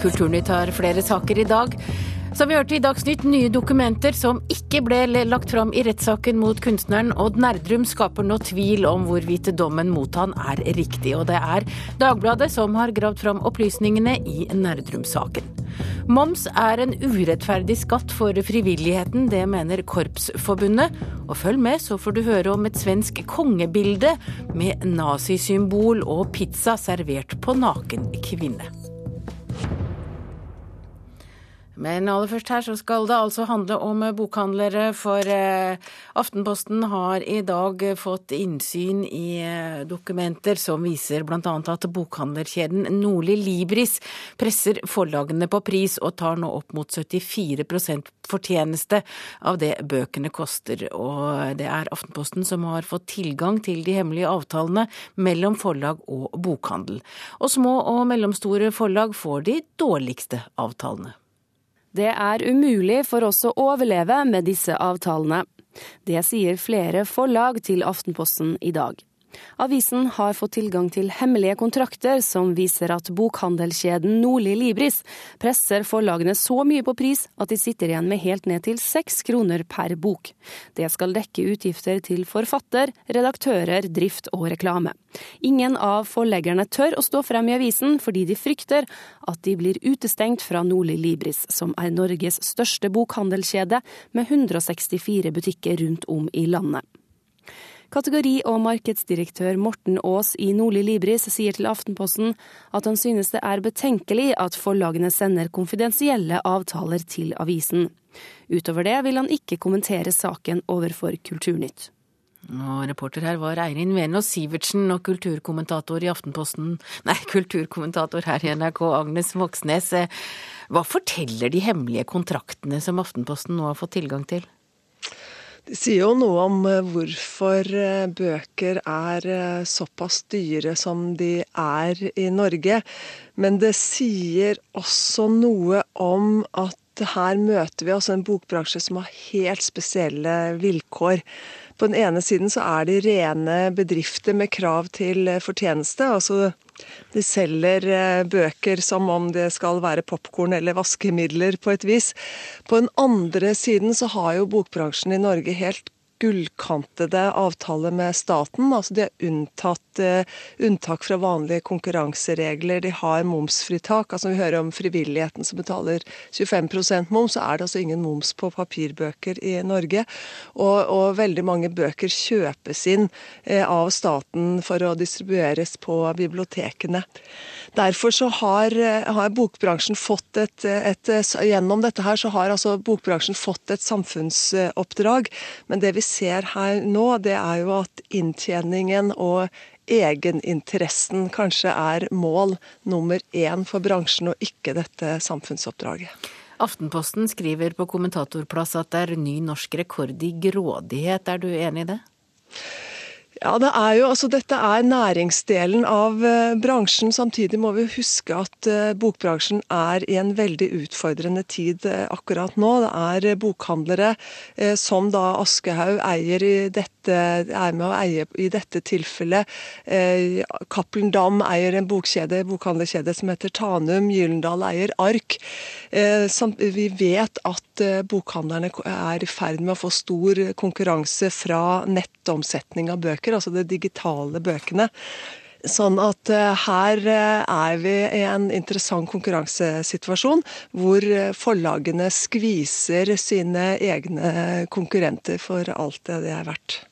Kulturnytt har flere saker i dag. Som vi hørte i Dagsnytt, nye dokumenter som ikke ble lagt fram i rettssaken mot kunstneren Odd Nerdrum, skaper nå tvil om hvorvidt dommen mot han er riktig. Og det er Dagbladet som har gravd fram opplysningene i Nerdrum-saken. Moms er en urettferdig skatt for frivilligheten, det mener Korpsforbundet. Og følg med, så får du høre om et svensk kongebilde med nazisymbol og pizza servert på naken kvinne. Men aller først her så skal det altså handle om bokhandlere, for eh, Aftenposten har i dag fått innsyn i eh, dokumenter som viser bl.a. at bokhandlerkjeden Nordli Libris presser forlagene på pris og tar nå opp mot 74% fortjeneste av det bøkene koster. Og det er Aftenposten som har fått tilgang til de hemmelige avtalene mellom forlag og bokhandel. Og små og mellomstore forlag får de dårligste avtalene. Det er umulig for oss å overleve med disse avtalene. Det sier flere forlag til Aftenposten i dag. Avisen har fått tilgang til hemmelige kontrakter som viser at bokhandelskjeden Nordli Libris presser forlagene så mye på pris at de sitter igjen med helt ned til seks kroner per bok. Det skal dekke utgifter til forfatter, redaktører, drift og reklame. Ingen av forleggerne tør å stå frem i avisen fordi de frykter at de blir utestengt fra Nordli Libris, som er Norges største bokhandelskjede med 164 butikker rundt om i landet. Kategori- og markedsdirektør Morten Aas i Nordli Libris sier til Aftenposten at han synes det er betenkelig at forlagene sender konfidensielle avtaler til avisen. Utover det vil han ikke kommentere saken overfor Kulturnytt. Og reporter her var Eirin Venås Sivertsen og kulturkommentator i Aftenposten Nei, kulturkommentator her i NRK, Agnes Moxnes. Hva forteller de hemmelige kontraktene som Aftenposten nå har fått tilgang til? Det sier jo noe om eh, hvorfor eh, bøker er eh, såpass dyre som de er i Norge. Men det sier også noe om at her møter vi altså en bokbransje som har helt spesielle vilkår. På den ene siden så er de rene bedrifter med krav til fortjeneste. altså de selger eh, bøker som om det skal være popkorn eller vaskemidler på et vis. På den andre siden så har jo bokbransjen i Norge helt gullkantede avtaler med staten. Altså de har unntatt uh, unntak fra vanlige konkurranseregler. De har momsfritak. Altså Vi hører om frivilligheten som betaler 25% moms, så er det altså ingen moms på papirbøker i Norge. Og, og veldig mange bøker kjøpes inn uh, av staten for å distribueres på bibliotekene. Derfor så har, har bokbransjen fått et, et, Gjennom dette her så har altså bokbransjen fått et samfunnsoppdrag. Men det vi ser her nå, det er jo at inntjeningen og egeninteressen kanskje er mål nummer én for bransjen, og ikke dette samfunnsoppdraget. Aftenposten skriver på kommentatorplass at det er ny norsk rekord i grådighet. Er du enig i det? Ja, det er jo, altså Dette er næringsdelen av uh, bransjen. Samtidig må vi huske at uh, bokbransjen er i en veldig utfordrende tid uh, akkurat nå. Det er bokhandlere som da Aschehoug eier i dette, er med å eie i dette tilfellet. Cappelen Dam eier en bokkjede, bokhandlerkjede som heter Tanum. Gyllendal eier Ark. vi vet at bokhandlerne er i ferd med å få stor konkurranse fra nettomsetning av bøker bøker, altså de digitale bøkene. Sånn at eh, her eh, er vi i en interessant konkurransesituasjon, hvor eh, forlagene skviser sine egne konkurrenter for alt det det er verdt.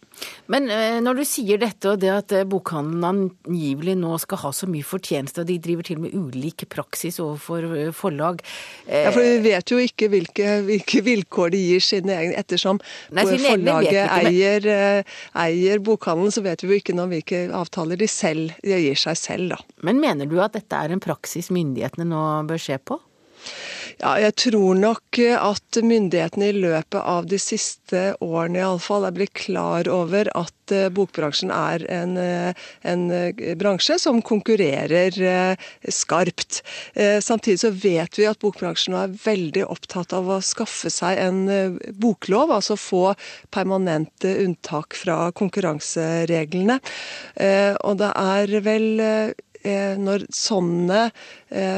Men eh, når du sier dette, og det at eh, bokhandelen angivelig nå skal ha så mye fortjeneste, og de driver til og med ulik praksis overfor eh, forlag Ja, for vi vet jo ikke hvilke, hvilke vilkår de gir sine egne. Ettersom Nei, forlaget ikke, men... eier, eier, bokhandelen, så vet vi jo ikke noe om hvilke avtaler de selv de gir seg selv, da. Men mener du at dette er en praksis myndighetene nå bør se på? Ja, jeg tror nok at myndighetene i løpet av de siste årene iallfall er blitt klar over at eh, bokbransjen er en, eh, en eh, bransje som konkurrerer skarpt. Samtidig så vet vi at bokbransjen er veldig opptatt av å skaffe seg en boklov, altså få permanente unntak fra konkurransereglene. Og det er vel når sånne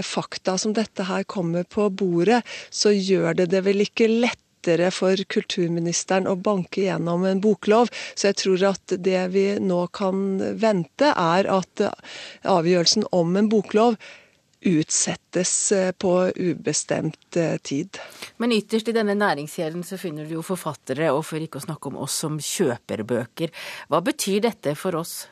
fakta som dette her kommer på bordet, så gjør det det vel ikke lett for kulturministeren å banke gjennom en boklov. Så jeg tror at det vi nå kan vente, er at avgjørelsen om en boklov utsettes eh, på ubestemt eh, tid. Men ytterst i denne næringskjeden så finner du jo forfattere, og for ikke å snakke om oss som kjøper bøker. Hva betyr dette for oss?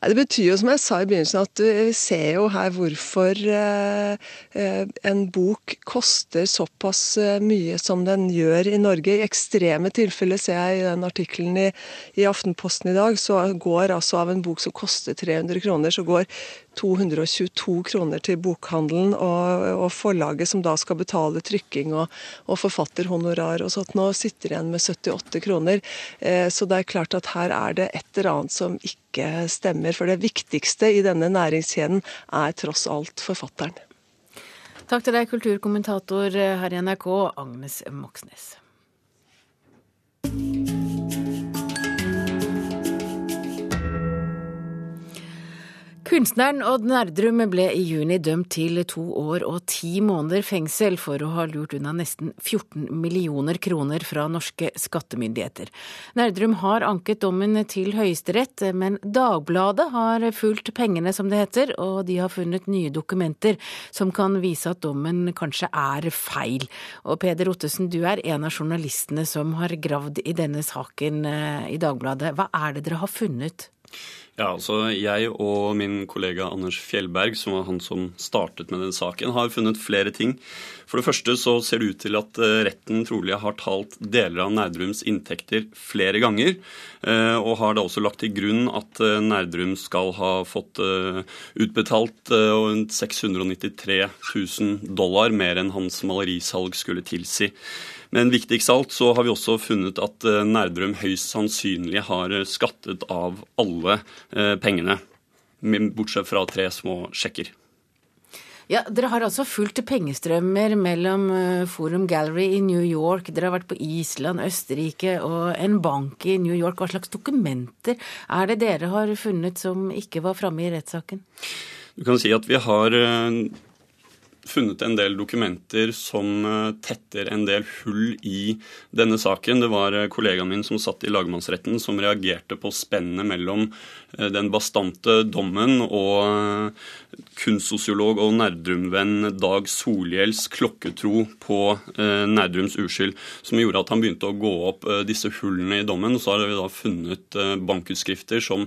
Nei, Det betyr jo, som jeg sa i begynnelsen, at vi ser jo her hvorfor eh, eh, en bok koster såpass eh, mye som den gjør i Norge. I ekstreme tilfeller, ser jeg i den artikkelen i, i Aftenposten i dag, så går altså av en bok som koster 300 kroner, så går 222 kroner til bokhandelen og, og, forlaget som da skal betale trykking og, og forfatterhonorar og sånt. Nå sitter igjen med 78 kroner. Eh, så det er klart at her er det et eller annet som ikke stemmer. For det viktigste i denne næringskjeden er tross alt forfatteren. Takk til deg, kulturkommentator her i NRK, Agnes Moxnes. Kunstneren Odd Nerdrum ble i juni dømt til to år og ti måneder fengsel for å ha lurt unna nesten 14 millioner kroner fra norske skattemyndigheter. Nerdrum har anket dommen til Høyesterett, men Dagbladet har fulgt pengene, som det heter, og de har funnet nye dokumenter som kan vise at dommen kanskje er feil. Og Peder Ottesen, du er en av journalistene som har gravd i denne saken eh, i Dagbladet. Hva er det dere har funnet? Ja, altså Jeg og min kollega Anders Fjellberg, som var han som startet med den saken, har funnet flere ting. For det første så ser det ut til at eh, retten trolig har talt deler av Nerdrums inntekter flere ganger, eh, og har da også lagt til grunn at eh, Nerdrum skal ha fått utbetalt 693 000 dollar, mer enn hans malerisalg skulle tilsi. Men viktigst av alt så har vi også funnet at Nærdrum høyst sannsynlig har eh, skattet av alle eh, pengene. Bortsett fra tre små sjekker. Ja, Dere har altså fulgt pengestrømmer mellom Forum Gallery i New York, dere har vært på Island, Østerrike og en bank i New York. Hva slags dokumenter er det dere har funnet som ikke var framme i rettssaken? Du kan si at vi har funnet en del dokumenter som eh, tetter en del hull i denne saken. Det var eh, kollegaen min som satt i lagmannsretten som reagerte på spennet mellom eh, den bastante dommen og kunstsosiolog og Nerdrum-venn Dag Solhjells klokketro på Nerdrums uskyld, som gjorde at han begynte å gå opp disse hullene i dommen. Så har vi da funnet bankutskrifter som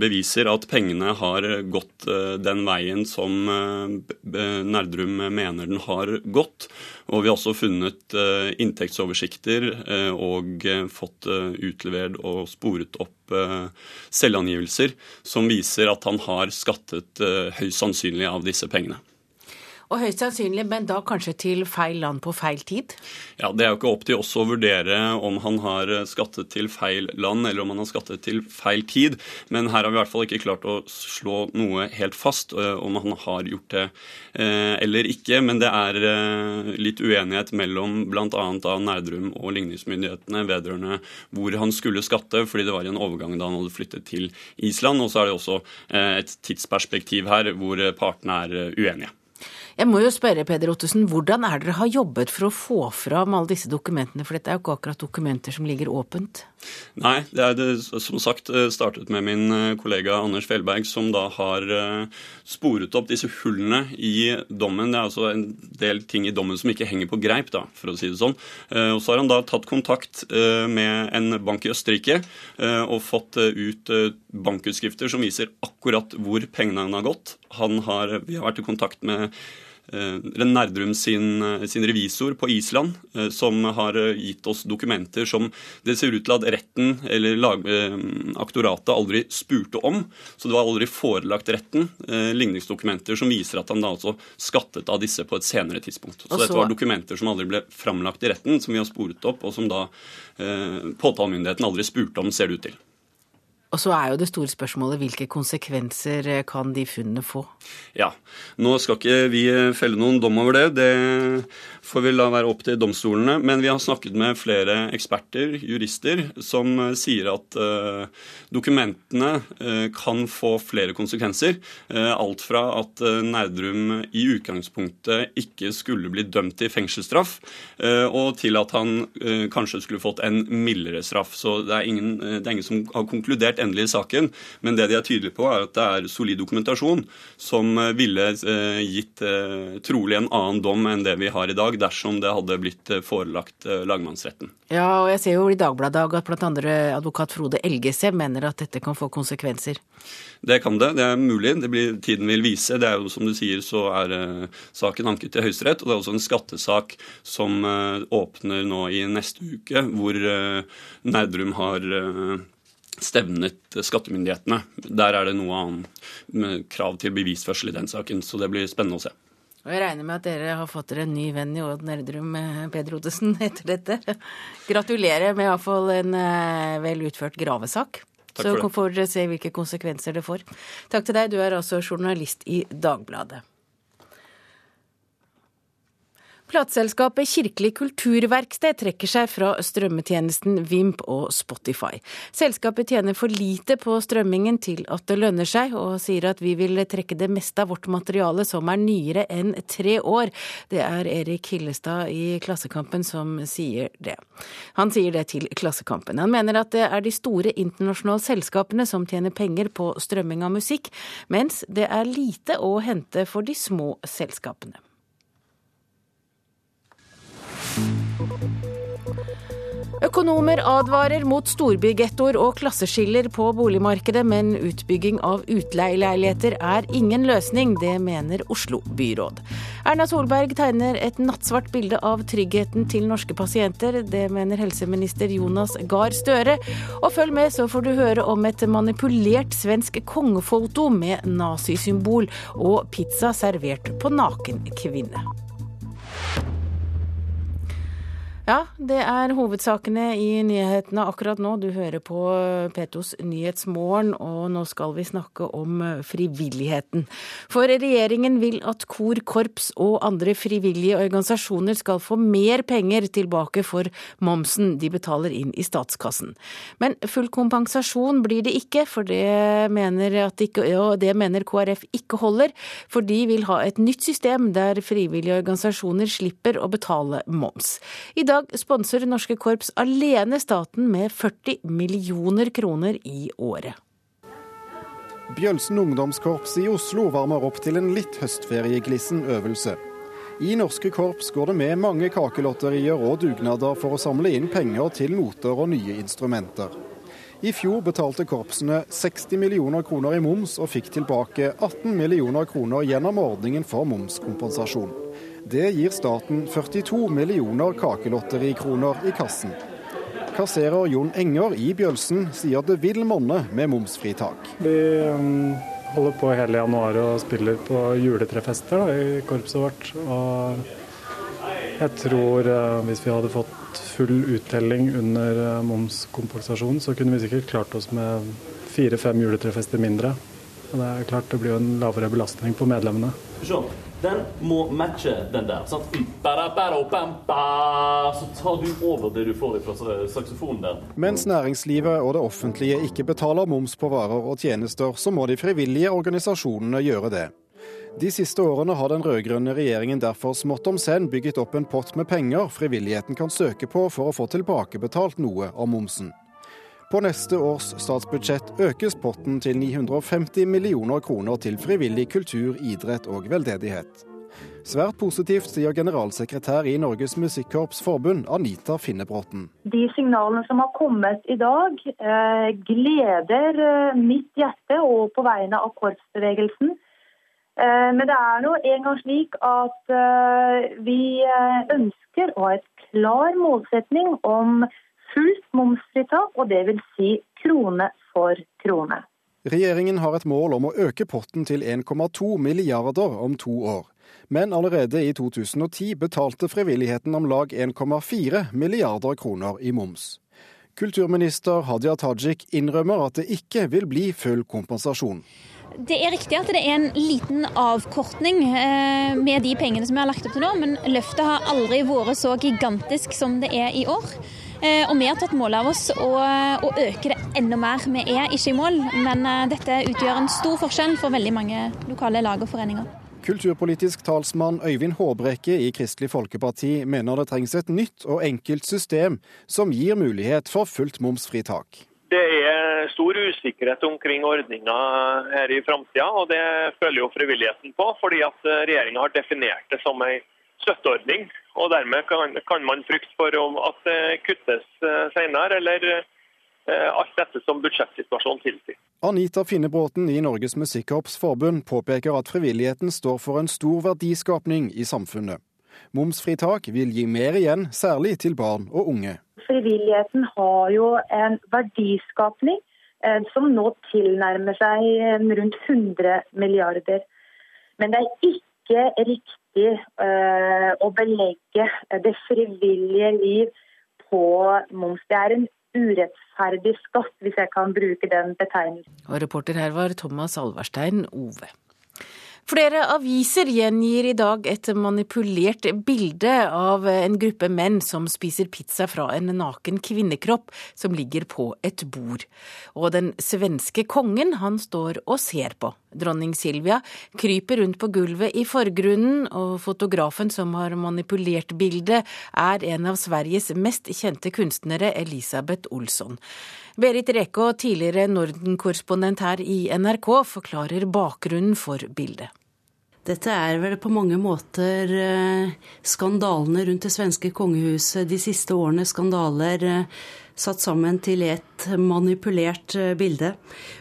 beviser at pengene har gått den veien som Nerdrum Gjerdrum mener den har gått. Og vi har også funnet eh, inntektsoversikter eh, og eh, fått utlevert og sporet opp selvangivelser som viser at han har skattet høyst sannsynlig av disse pengene. Og høyst sannsynlig, men da kanskje til feil land på feil tid? Ja, Det er jo ikke opp til oss å vurdere om han har skattet til feil land eller om han har skattet til feil tid. Men her har vi i hvert fall ikke klart å slå noe helt fast uh, om han har gjort det uh, eller ikke. Men det er litt uenighet mellom bl.a. Nerdrum og ligningsmyndighetene vedrørende hvor han skulle skatte, fordi det var en overgang da han hadde flyttet til Island. Og så er det også et tidsperspektiv her hvor partene er uenige. Jeg må jo spørre Peder Ottesen, hvordan er dere har jobbet for å få fram alle disse dokumentene, for dette er jo ikke akkurat dokumenter som ligger åpent? Nei, det er det som sagt eh, startet med min eh, kollega Anders Fjellberg, som da har eh, sporet opp disse hullene i dommen. Det er altså en del ting i dommen som ikke henger på greip, da, for å si det sånn. Og så har han da tatt kontakt med en bank i Østerrike og fått ut bankutskrifter som viser akkurat hvor pengene har gått. Han har, vi har vært i kontakt med Eh, Nerdrum sin, eh, sin, revisor på Island, eh, som har gitt oss dokumenter som det ser ut til at retten eller lag, aktoratet aldri spurte om. Så det var aldri forelagt retten ligningsdokumenter som viser at han da altså skattet av disse på et senere tidspunkt. Så, så dette var dokumenter som aldri ble framlagt i retten, som vi har sporet opp, og som da eh, påtalemyndigheten aldri spurte om, ser det ut til. Og så er jo det store spørsmålet hvilke konsekvenser eh, kan de funnene få? Ja, nå skal ikke vi eh, felle noen dom over det. Det får vi la være opp til domstolene. Men vi har snakket med flere eksperter, jurister, som eh, sier at dokumentene kan få flere konsekvenser. Alt fra at Nerdrum i utgangspunktet ikke skulle bli dømt til fengselsstraff, og til at han kanskje skulle fått en mildere straff. Så det er, ingen, det er ingen som har konkludert helt endelig i saken, men det de er tydelige på, er at det er solid dokumentasjon som eh, ville eh, gitt eh, trolig en annen dom enn det vi har i dag, dersom det hadde blitt forelagt lagmannsretten. Ja, og jeg ser jo i Dagbladet at bl.a. advokat Frode Elgese mener at dette kan få konsekvenser. Det kan det. Det er mulig. Det blir, tiden vil vise. Det er jo som du sier, så er saken anket til Høyesterett. Og det er også en skattesak som åpner nå i neste uke, hvor Nerdrum har stevnet skattemyndighetene. Der er det noe annet krav til bevisførsel i den saken, så det blir spennende å se. Og Jeg regner med at dere har fått dere en ny venn i Odd Nerdrum, eh, Peder Odesen, etter dette. Gratulerer med iallfall en eh, vel utført gravesak. Så får dere se hvilke konsekvenser det får. Takk til deg, du er altså journalist i Dagbladet. Plateselskapet Kirkelig kulturverksted trekker seg fra strømmetjenesten Vimp og Spotify. Selskapet tjener for lite på strømmingen til at det lønner seg, og sier at vi vil trekke det meste av vårt materiale som er nyere enn tre år. Det er Erik Hillestad i Klassekampen som sier det. Han sier det til Klassekampen. Han mener at det er de store internasjonale selskapene som tjener penger på strømming av musikk, mens det er lite å hente for de små selskapene. Økonomer advarer mot storbygettoer og klasseskiller på boligmarkedet, men utbygging av utleieleiligheter er ingen løsning. Det mener Oslo byråd. Erna Solberg tegner et nattsvart bilde av tryggheten til norske pasienter. Det mener helseminister Jonas Gahr Støre. Og følg med, så får du høre om et manipulert svensk kongefoto med nazisymbol og pizza servert på naken kvinne. Ja, det er hovedsakene i nyhetene akkurat nå. Du hører på Petos Nyhetsmorgen, og nå skal vi snakke om frivilligheten. For regjeringen vil at kor, korps og andre frivillige organisasjoner skal få mer penger tilbake for momsen de betaler inn i statskassen. Men full kompensasjon blir det ikke, for det mener, ikke, det mener KrF ikke holder. For de vil ha et nytt system der frivillige organisasjoner slipper å betale moms. I dag dag sponser norske korps alene staten med 40 millioner kroner i året. Bjølsen ungdomskorps i Oslo varmer opp til en litt høstferieglissen øvelse. I norske korps går det med mange kakelotterier og dugnader for å samle inn penger til noter og nye instrumenter. I fjor betalte korpsene 60 millioner kroner i moms og fikk tilbake 18 millioner kroner gjennom ordningen for momskompensasjon. Det gir staten 42 millioner kakelotterikroner i kassen. Kasserer Jon Enger i Bjølsen sier det vil monne med momsfritak. Vi um, holder på hele januar og spiller på juletrefester da, i korpset vårt. Og jeg tror uh, hvis vi hadde fått full uttelling under uh, momskompensasjon, så kunne vi sikkert klart oss med fire-fem juletrefester mindre. Det er klart det blir jo en lavere belastning på medlemmene. Den må matche den der. Sant? Så tar du over det du får fra saksofonen der. Mens næringslivet og det offentlige ikke betaler moms på varer og tjenester, så må de frivillige organisasjonene gjøre det. De siste årene har den rød-grønne regjeringen derfor smått om senn bygget opp en pott med penger frivilligheten kan søke på for å få tilbakebetalt noe av momsen. På neste års statsbudsjett økes potten til 950 millioner kroner til frivillig kultur, idrett og veldedighet. Svært positivt, sier generalsekretær i Norges Musikkorps Forbund, Anita Finnebråten. De signalene som har kommet i dag, eh, gleder eh, mitt hjerte og på vegne av korpsbevegelsen. Eh, men det er nå engang slik at vi ønsker å ha et klar målsetning om fullt momsfritak, og det vil si krone for krone. Regjeringen har et mål om å øke potten til 1,2 milliarder om to år. Men allerede i 2010 betalte frivilligheten om lag 1,4 milliarder kroner i moms. Kulturminister Hadia Tajik innrømmer at det ikke vil bli full kompensasjon. Det er riktig at det er en liten avkortning eh, med de pengene som vi har lagt opp til nå, men løftet har aldri vært så gigantisk som det er i år. Eh, og vi har tatt mål av oss å, å øke det enda mer. Vi er ikke i mål, men eh, dette utgjør en stor forskjell for veldig mange lokale lag og foreninger. Kulturpolitisk talsmann Øyvind Håbrekke i Kristelig Folkeparti mener det trengs et nytt og enkelt system som gir mulighet for fullt momsfritak. Det er stor usikkerhet omkring ordninga her i framtida, og det føler jo frivilligheten på. Fordi at eh, regjeringa har definert det som ei støtteordning. Og dermed kan, kan, man frykte for at det kuttes eh, senere, eller eh, alt dette som budsjettsituasjonen tilsier. Anita Finnebråten i Norges Musikkorps Forbund påpeker at frivilligheten står for en stor verdiskapning i samfunnet. Momsfritak vil gi mer igjen, særlig til barn og unge frivilligheten har jo en verdiskapning eh, som nå tilnærmer seg rundt 100 milliarder. Men det er ikke riktig eh, å belegge det frivillige liv på moms. Det er en urettferdig skatt, hvis jeg kan bruke den betegnelsen. Og reporter her var Thomas Alverstein Ove. Flere aviser gjengir i dag et manipulert bilde av en gruppe menn som spiser pizza fra en naken kvinnekropp som ligger på et bord. Og den svenske kongen, han står og ser på. Dronning Silvia kryper rundt på gulvet i forgrunnen, og fotografen som har manipulert bildet, er en av Sveriges mest kjente kunstnere, Elisabeth Olsson. Berit Rekå, tidligere Norden-korrespondent her i NRK, forklarer bakgrunnen for bildet. Dette er vel på mange måter eh, skandalene rundt det svenske kongehuset de siste årene. Skandaler eh, satt sammen til et manipulert eh, bilde.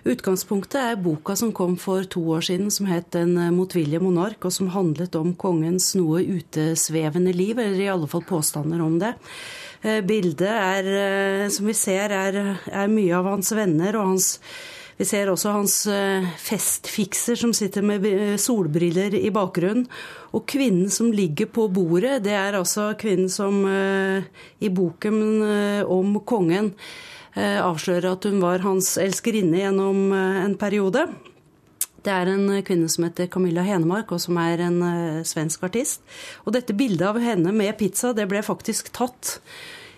Utgangspunktet er boka som kom for to år siden, som het 'Den motvillige monark', og som handlet om kongens noe utesvevende liv, eller i alle fall påstander om det. Bildet er, som vi ser, er, er mye av hans venner og hans vi ser også hans eh, festfikser som sitter med solbriller i bakgrunnen. Og kvinnen som ligger på bordet, det er altså kvinnen som eh, i boken eh, om kongen avslører at hun var hans elskerinne gjennom en periode. Det er en kvinne som heter Camilla Henemark, og som er en svensk artist. Og dette bildet av henne med pizza, det ble faktisk tatt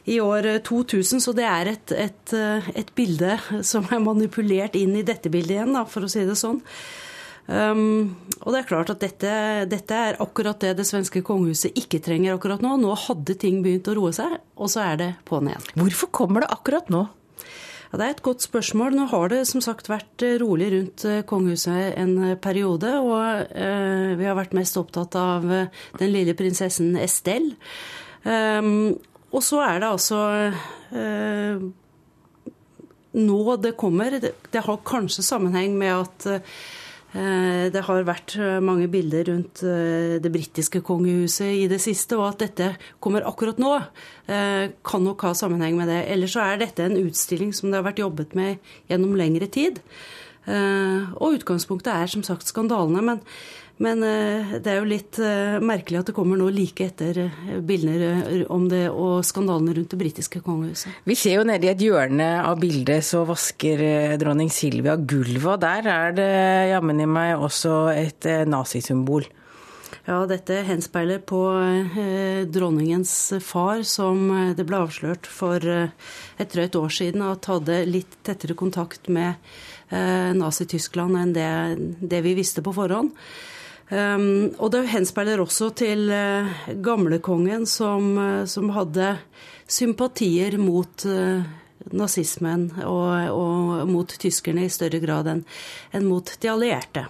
i år 2000, så det er et, et, et, bilde som er manipulert inn i dette bildet igjen, da, for å si det sånn. Um, og det er klart at dette, dette, er akkurat det det svenske kongehuset ikke trenger akkurat nå. Nå hadde ting begynt å roe seg, og så er det på'n igjen. Hvorfor kommer det akkurat nå? Ja, det er et godt spørsmål. Nå har det som sagt vært rolig rundt eh, kongehuset en periode. Og eh, vi har vært mest opptatt av eh, den lille prinsessen Estelle. Um, og så er det altså eh, nå det kommer. Det, det, har kanskje sammenheng med at eh, det har vært mange bilder rundt eh, det britiske kongehuset i det siste, og at dette kommer akkurat nå, eh, kan nok ha sammenheng med det. Ellers så er dette en utstilling som det har vært jobbet med gjennom lengre tid. Eh, og utgangspunktet er som sagt skandalene. men men eh, det er jo litt eh, merkelig at det kommer nå like etter eh, bildene om det og skandalene rundt det britiske kongehuset. Vi ser jo nede i et hjørne av bildet så vasker dronning Silvia gulvet, og der er det jammen i meg også et nazisymbol. Ja, dette henspeiler på eh, dronningens far, som det ble avslørt for eh, et drøyt år siden at hadde litt tettere kontakt med eh, Nazi-Tyskland enn det, det, vi visste på forhånd. Um, og det henspeiler også til uh, gamlekongen, som, uh, som, hadde sympatier mot uh, nazismen og, og, mot tyskerne i større grad enn en mot de allierte.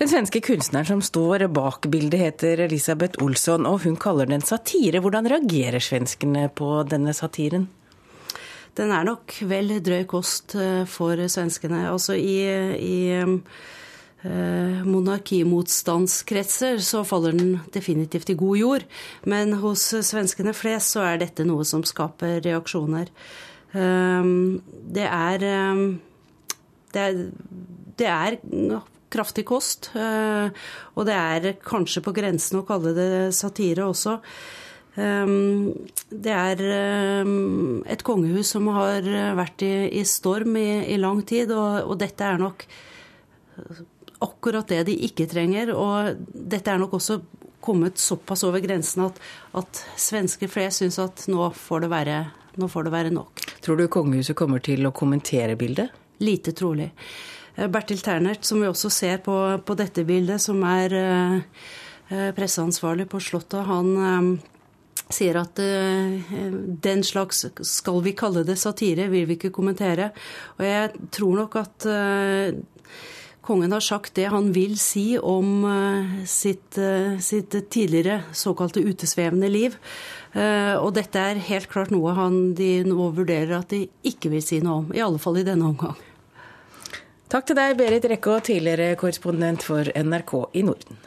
Den svenske kunstneren som står bak bildet, heter Elisabeth Olsson, og hun kaller den satire. Hvordan reagerer svenskene på denne satiren? Den er nok vel drøy kost for svenskene. Altså i, i Eh, monarkimotstandskretser, så faller den definitivt i god jord. Men hos svenskene flest så er dette noe som skaper reaksjoner. Eh, det er eh, Det er, det er kraftig kost. Og det er kanskje på grensen å kalle det satire også. Det er et kongehus som har vært i, storm i, lang tid, og, dette er nok akkurat det de ikke trenger. Og dette er nok også kommet såpass over grensen at, at svensker flest syns at nå får, være, nå får det være nok. Tror du kongehuset kommer til å kommentere bildet? Lite trolig. Eh, Bertil Ternert, som vi også ser på, på dette bildet, som er eh, presseansvarlig på Slottet, han eh, sier at uh, den slags, skal vi kalle det satire, vil vi ikke kommentere. Og jeg tror nok at uh, kongen har sagt det han vil si om uh, sitt, sitt, tidligere såkalte utesvevende liv. Og dette er helt klart noe han, de nå vurderer at de ikke vil si noe om. I alle fall i denne omgang. Takk til deg, Berit Rekkå, tidligere korrespondent for NRK i Norden.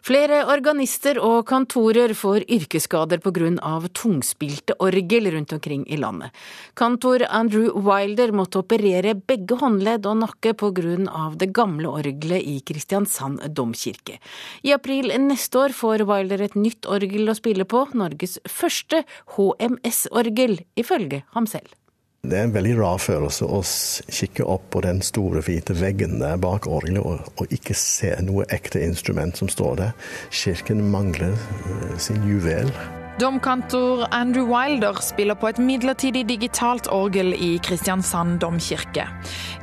Flere organister og kantorer får yrkesskader pga. tungspilte orgel rundt omkring i landet. Kantor Andrew Wilder måtte operere begge håndledd og nakke pga. det gamle orgelet i Kristiansand domkirke. I april neste år får Wilder et nytt orgel å spille på, Norges første HMS-orgel, ifølge ham selv. Det er en veldig rar følelse å kikke opp på den store, hvite veggen der bak orgelet og, og, ikke se noe ekte instrument som står der. Kirken mangler eh, sin juvel. Domkantor Andrew Wilder spiller på et midlertidig digitalt orgel i Kristiansand domkirke.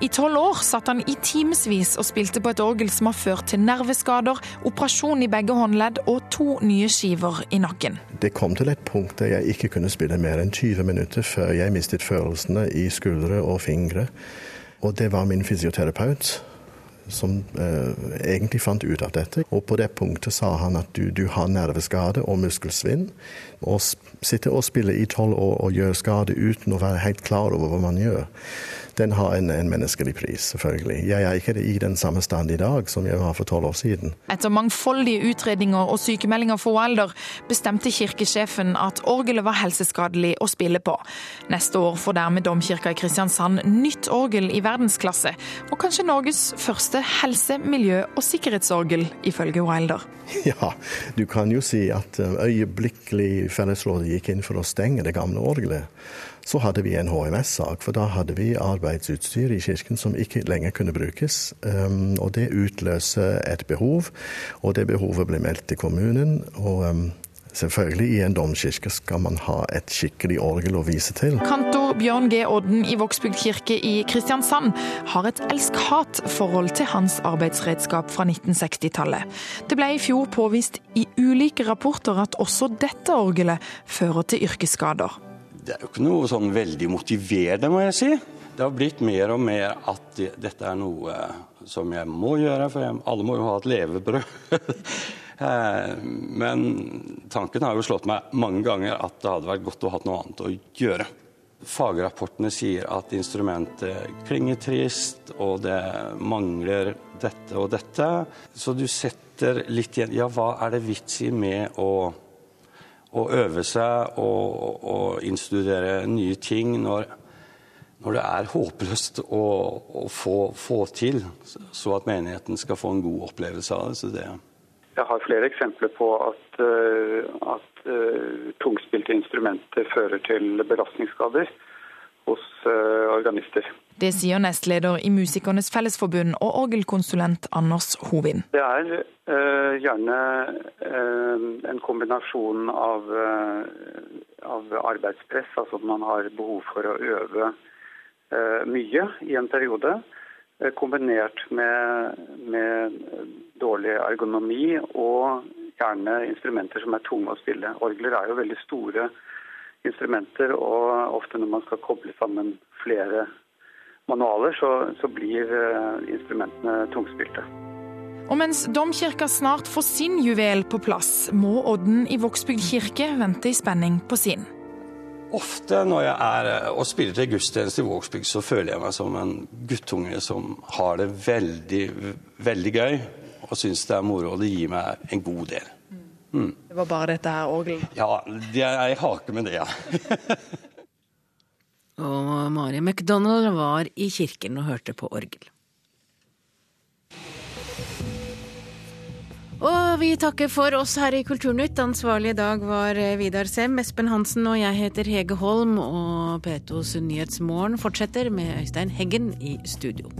I tolv år satt han i timevis og spilte på et orgel som har ført til nerveskader, operasjon i begge håndledd og to nye skiver i nakken. Det kom til et punkt der jeg ikke kunne spille mer enn 20 minutter før jeg mistet følelsene i skuldre og fingre. Og det var min fysioterapeut som eh, egentlig fant ut av dette. Og på det punktet sa han at du, du har nerveskade og muskelsvinn. Å sitte og spille i tolv år og gjøre skade uten å være helt klar over hva man gjør, den har en, en, menneskelig pris, selvfølgelig. Jeg er ikke i den samme stand i dag som jeg var for tolv år siden. Etter mangfoldige utredninger og sykemeldinger for Wilder bestemte kirkesjefen at orgelet var helseskadelig å spille på. Neste år får dermed domkirka i Kristiansand nytt orgel i verdensklasse, og kanskje Norges første helse-, miljø- og sikkerhetsorgel, ifølge Wilder. Ja, du kan jo si at øyeblikkelig Fellesrådet gikk inn for å stenge det gamle orgelet. Så hadde vi en HMS-sak, for da hadde vi arbeidsutstyr i kirken som ikke lenger kunne brukes. Um, og det utløser et behov, og det behovet ble meldt til kommunen. og um, Selvfølgelig, i en domkirke skal man ha et skikkelig orgel å vise til. Kantor Bjørn G. Odden i Vågsbygd kirke i Kristiansand har et elsk-hat-forhold til hans arbeidsredskap fra 1960-tallet. Det ble i fjor påvist i ulike rapporter at også dette orgelet fører til yrkesskader. Det er jo ikke noe sånn veldig motiverende, må jeg si. Det har blitt mer og mer at dette er noe som jeg må gjøre, for jeg, alle må jo ha et levebrød. Eh, men tanken har jo slått meg mange ganger at det hadde vært godt å ha noe annet å gjøre. Fagrapportene sier at instrumentet klinger trist, og det mangler dette og dette. Så du setter litt igjen Ja, hva er det vits i med å å øve seg og, og innstudere nye ting når, når det er håpløst å, å få, få, til, så at menigheten skal få en god opplevelse av det. Så det jeg har flere eksempler på at, uh, at uh, tungspilte instrumenter fører til belastningsskader hos uh, organister. Det sier nestleder i Musikernes Fellesforbund og orgelkonsulent Anders Hovin. Det er uh, gjerne uh, en kombinasjon av, uh, av, arbeidspress, altså at man har behov for å øve mye i en periode, kombinert med, med dårlig ergonomi og gjerne instrumenter som er tunge å spille. Orgler er jo veldig store instrumenter, og ofte når man skal koble sammen flere manualer, så, så blir eh, instrumentene tungspilte. Og mens domkirka snart får sin juvel på plass, må Odden i Vågsbygd kirke vente i spenning på sin. Ofte når jeg er eh, og spiller til gudstjeneste i Vågsbygd, så føler jeg meg som en guttunge som har det veldig, veldig gøy og syns det er moro. Og det gir meg en god del. Mm. Det var bare dette her orgelet? Ja, jeg hake med det, ja. og Mari McDonald var i kirken og hørte på orgel. Vi takker for oss her i Kulturnytt. Ansvarlig i dag var Vidar Sem, Espen Hansen og jeg heter Hege Holm. Og Petos Nyhetsmorgen fortsetter med Øystein Heggen i studio.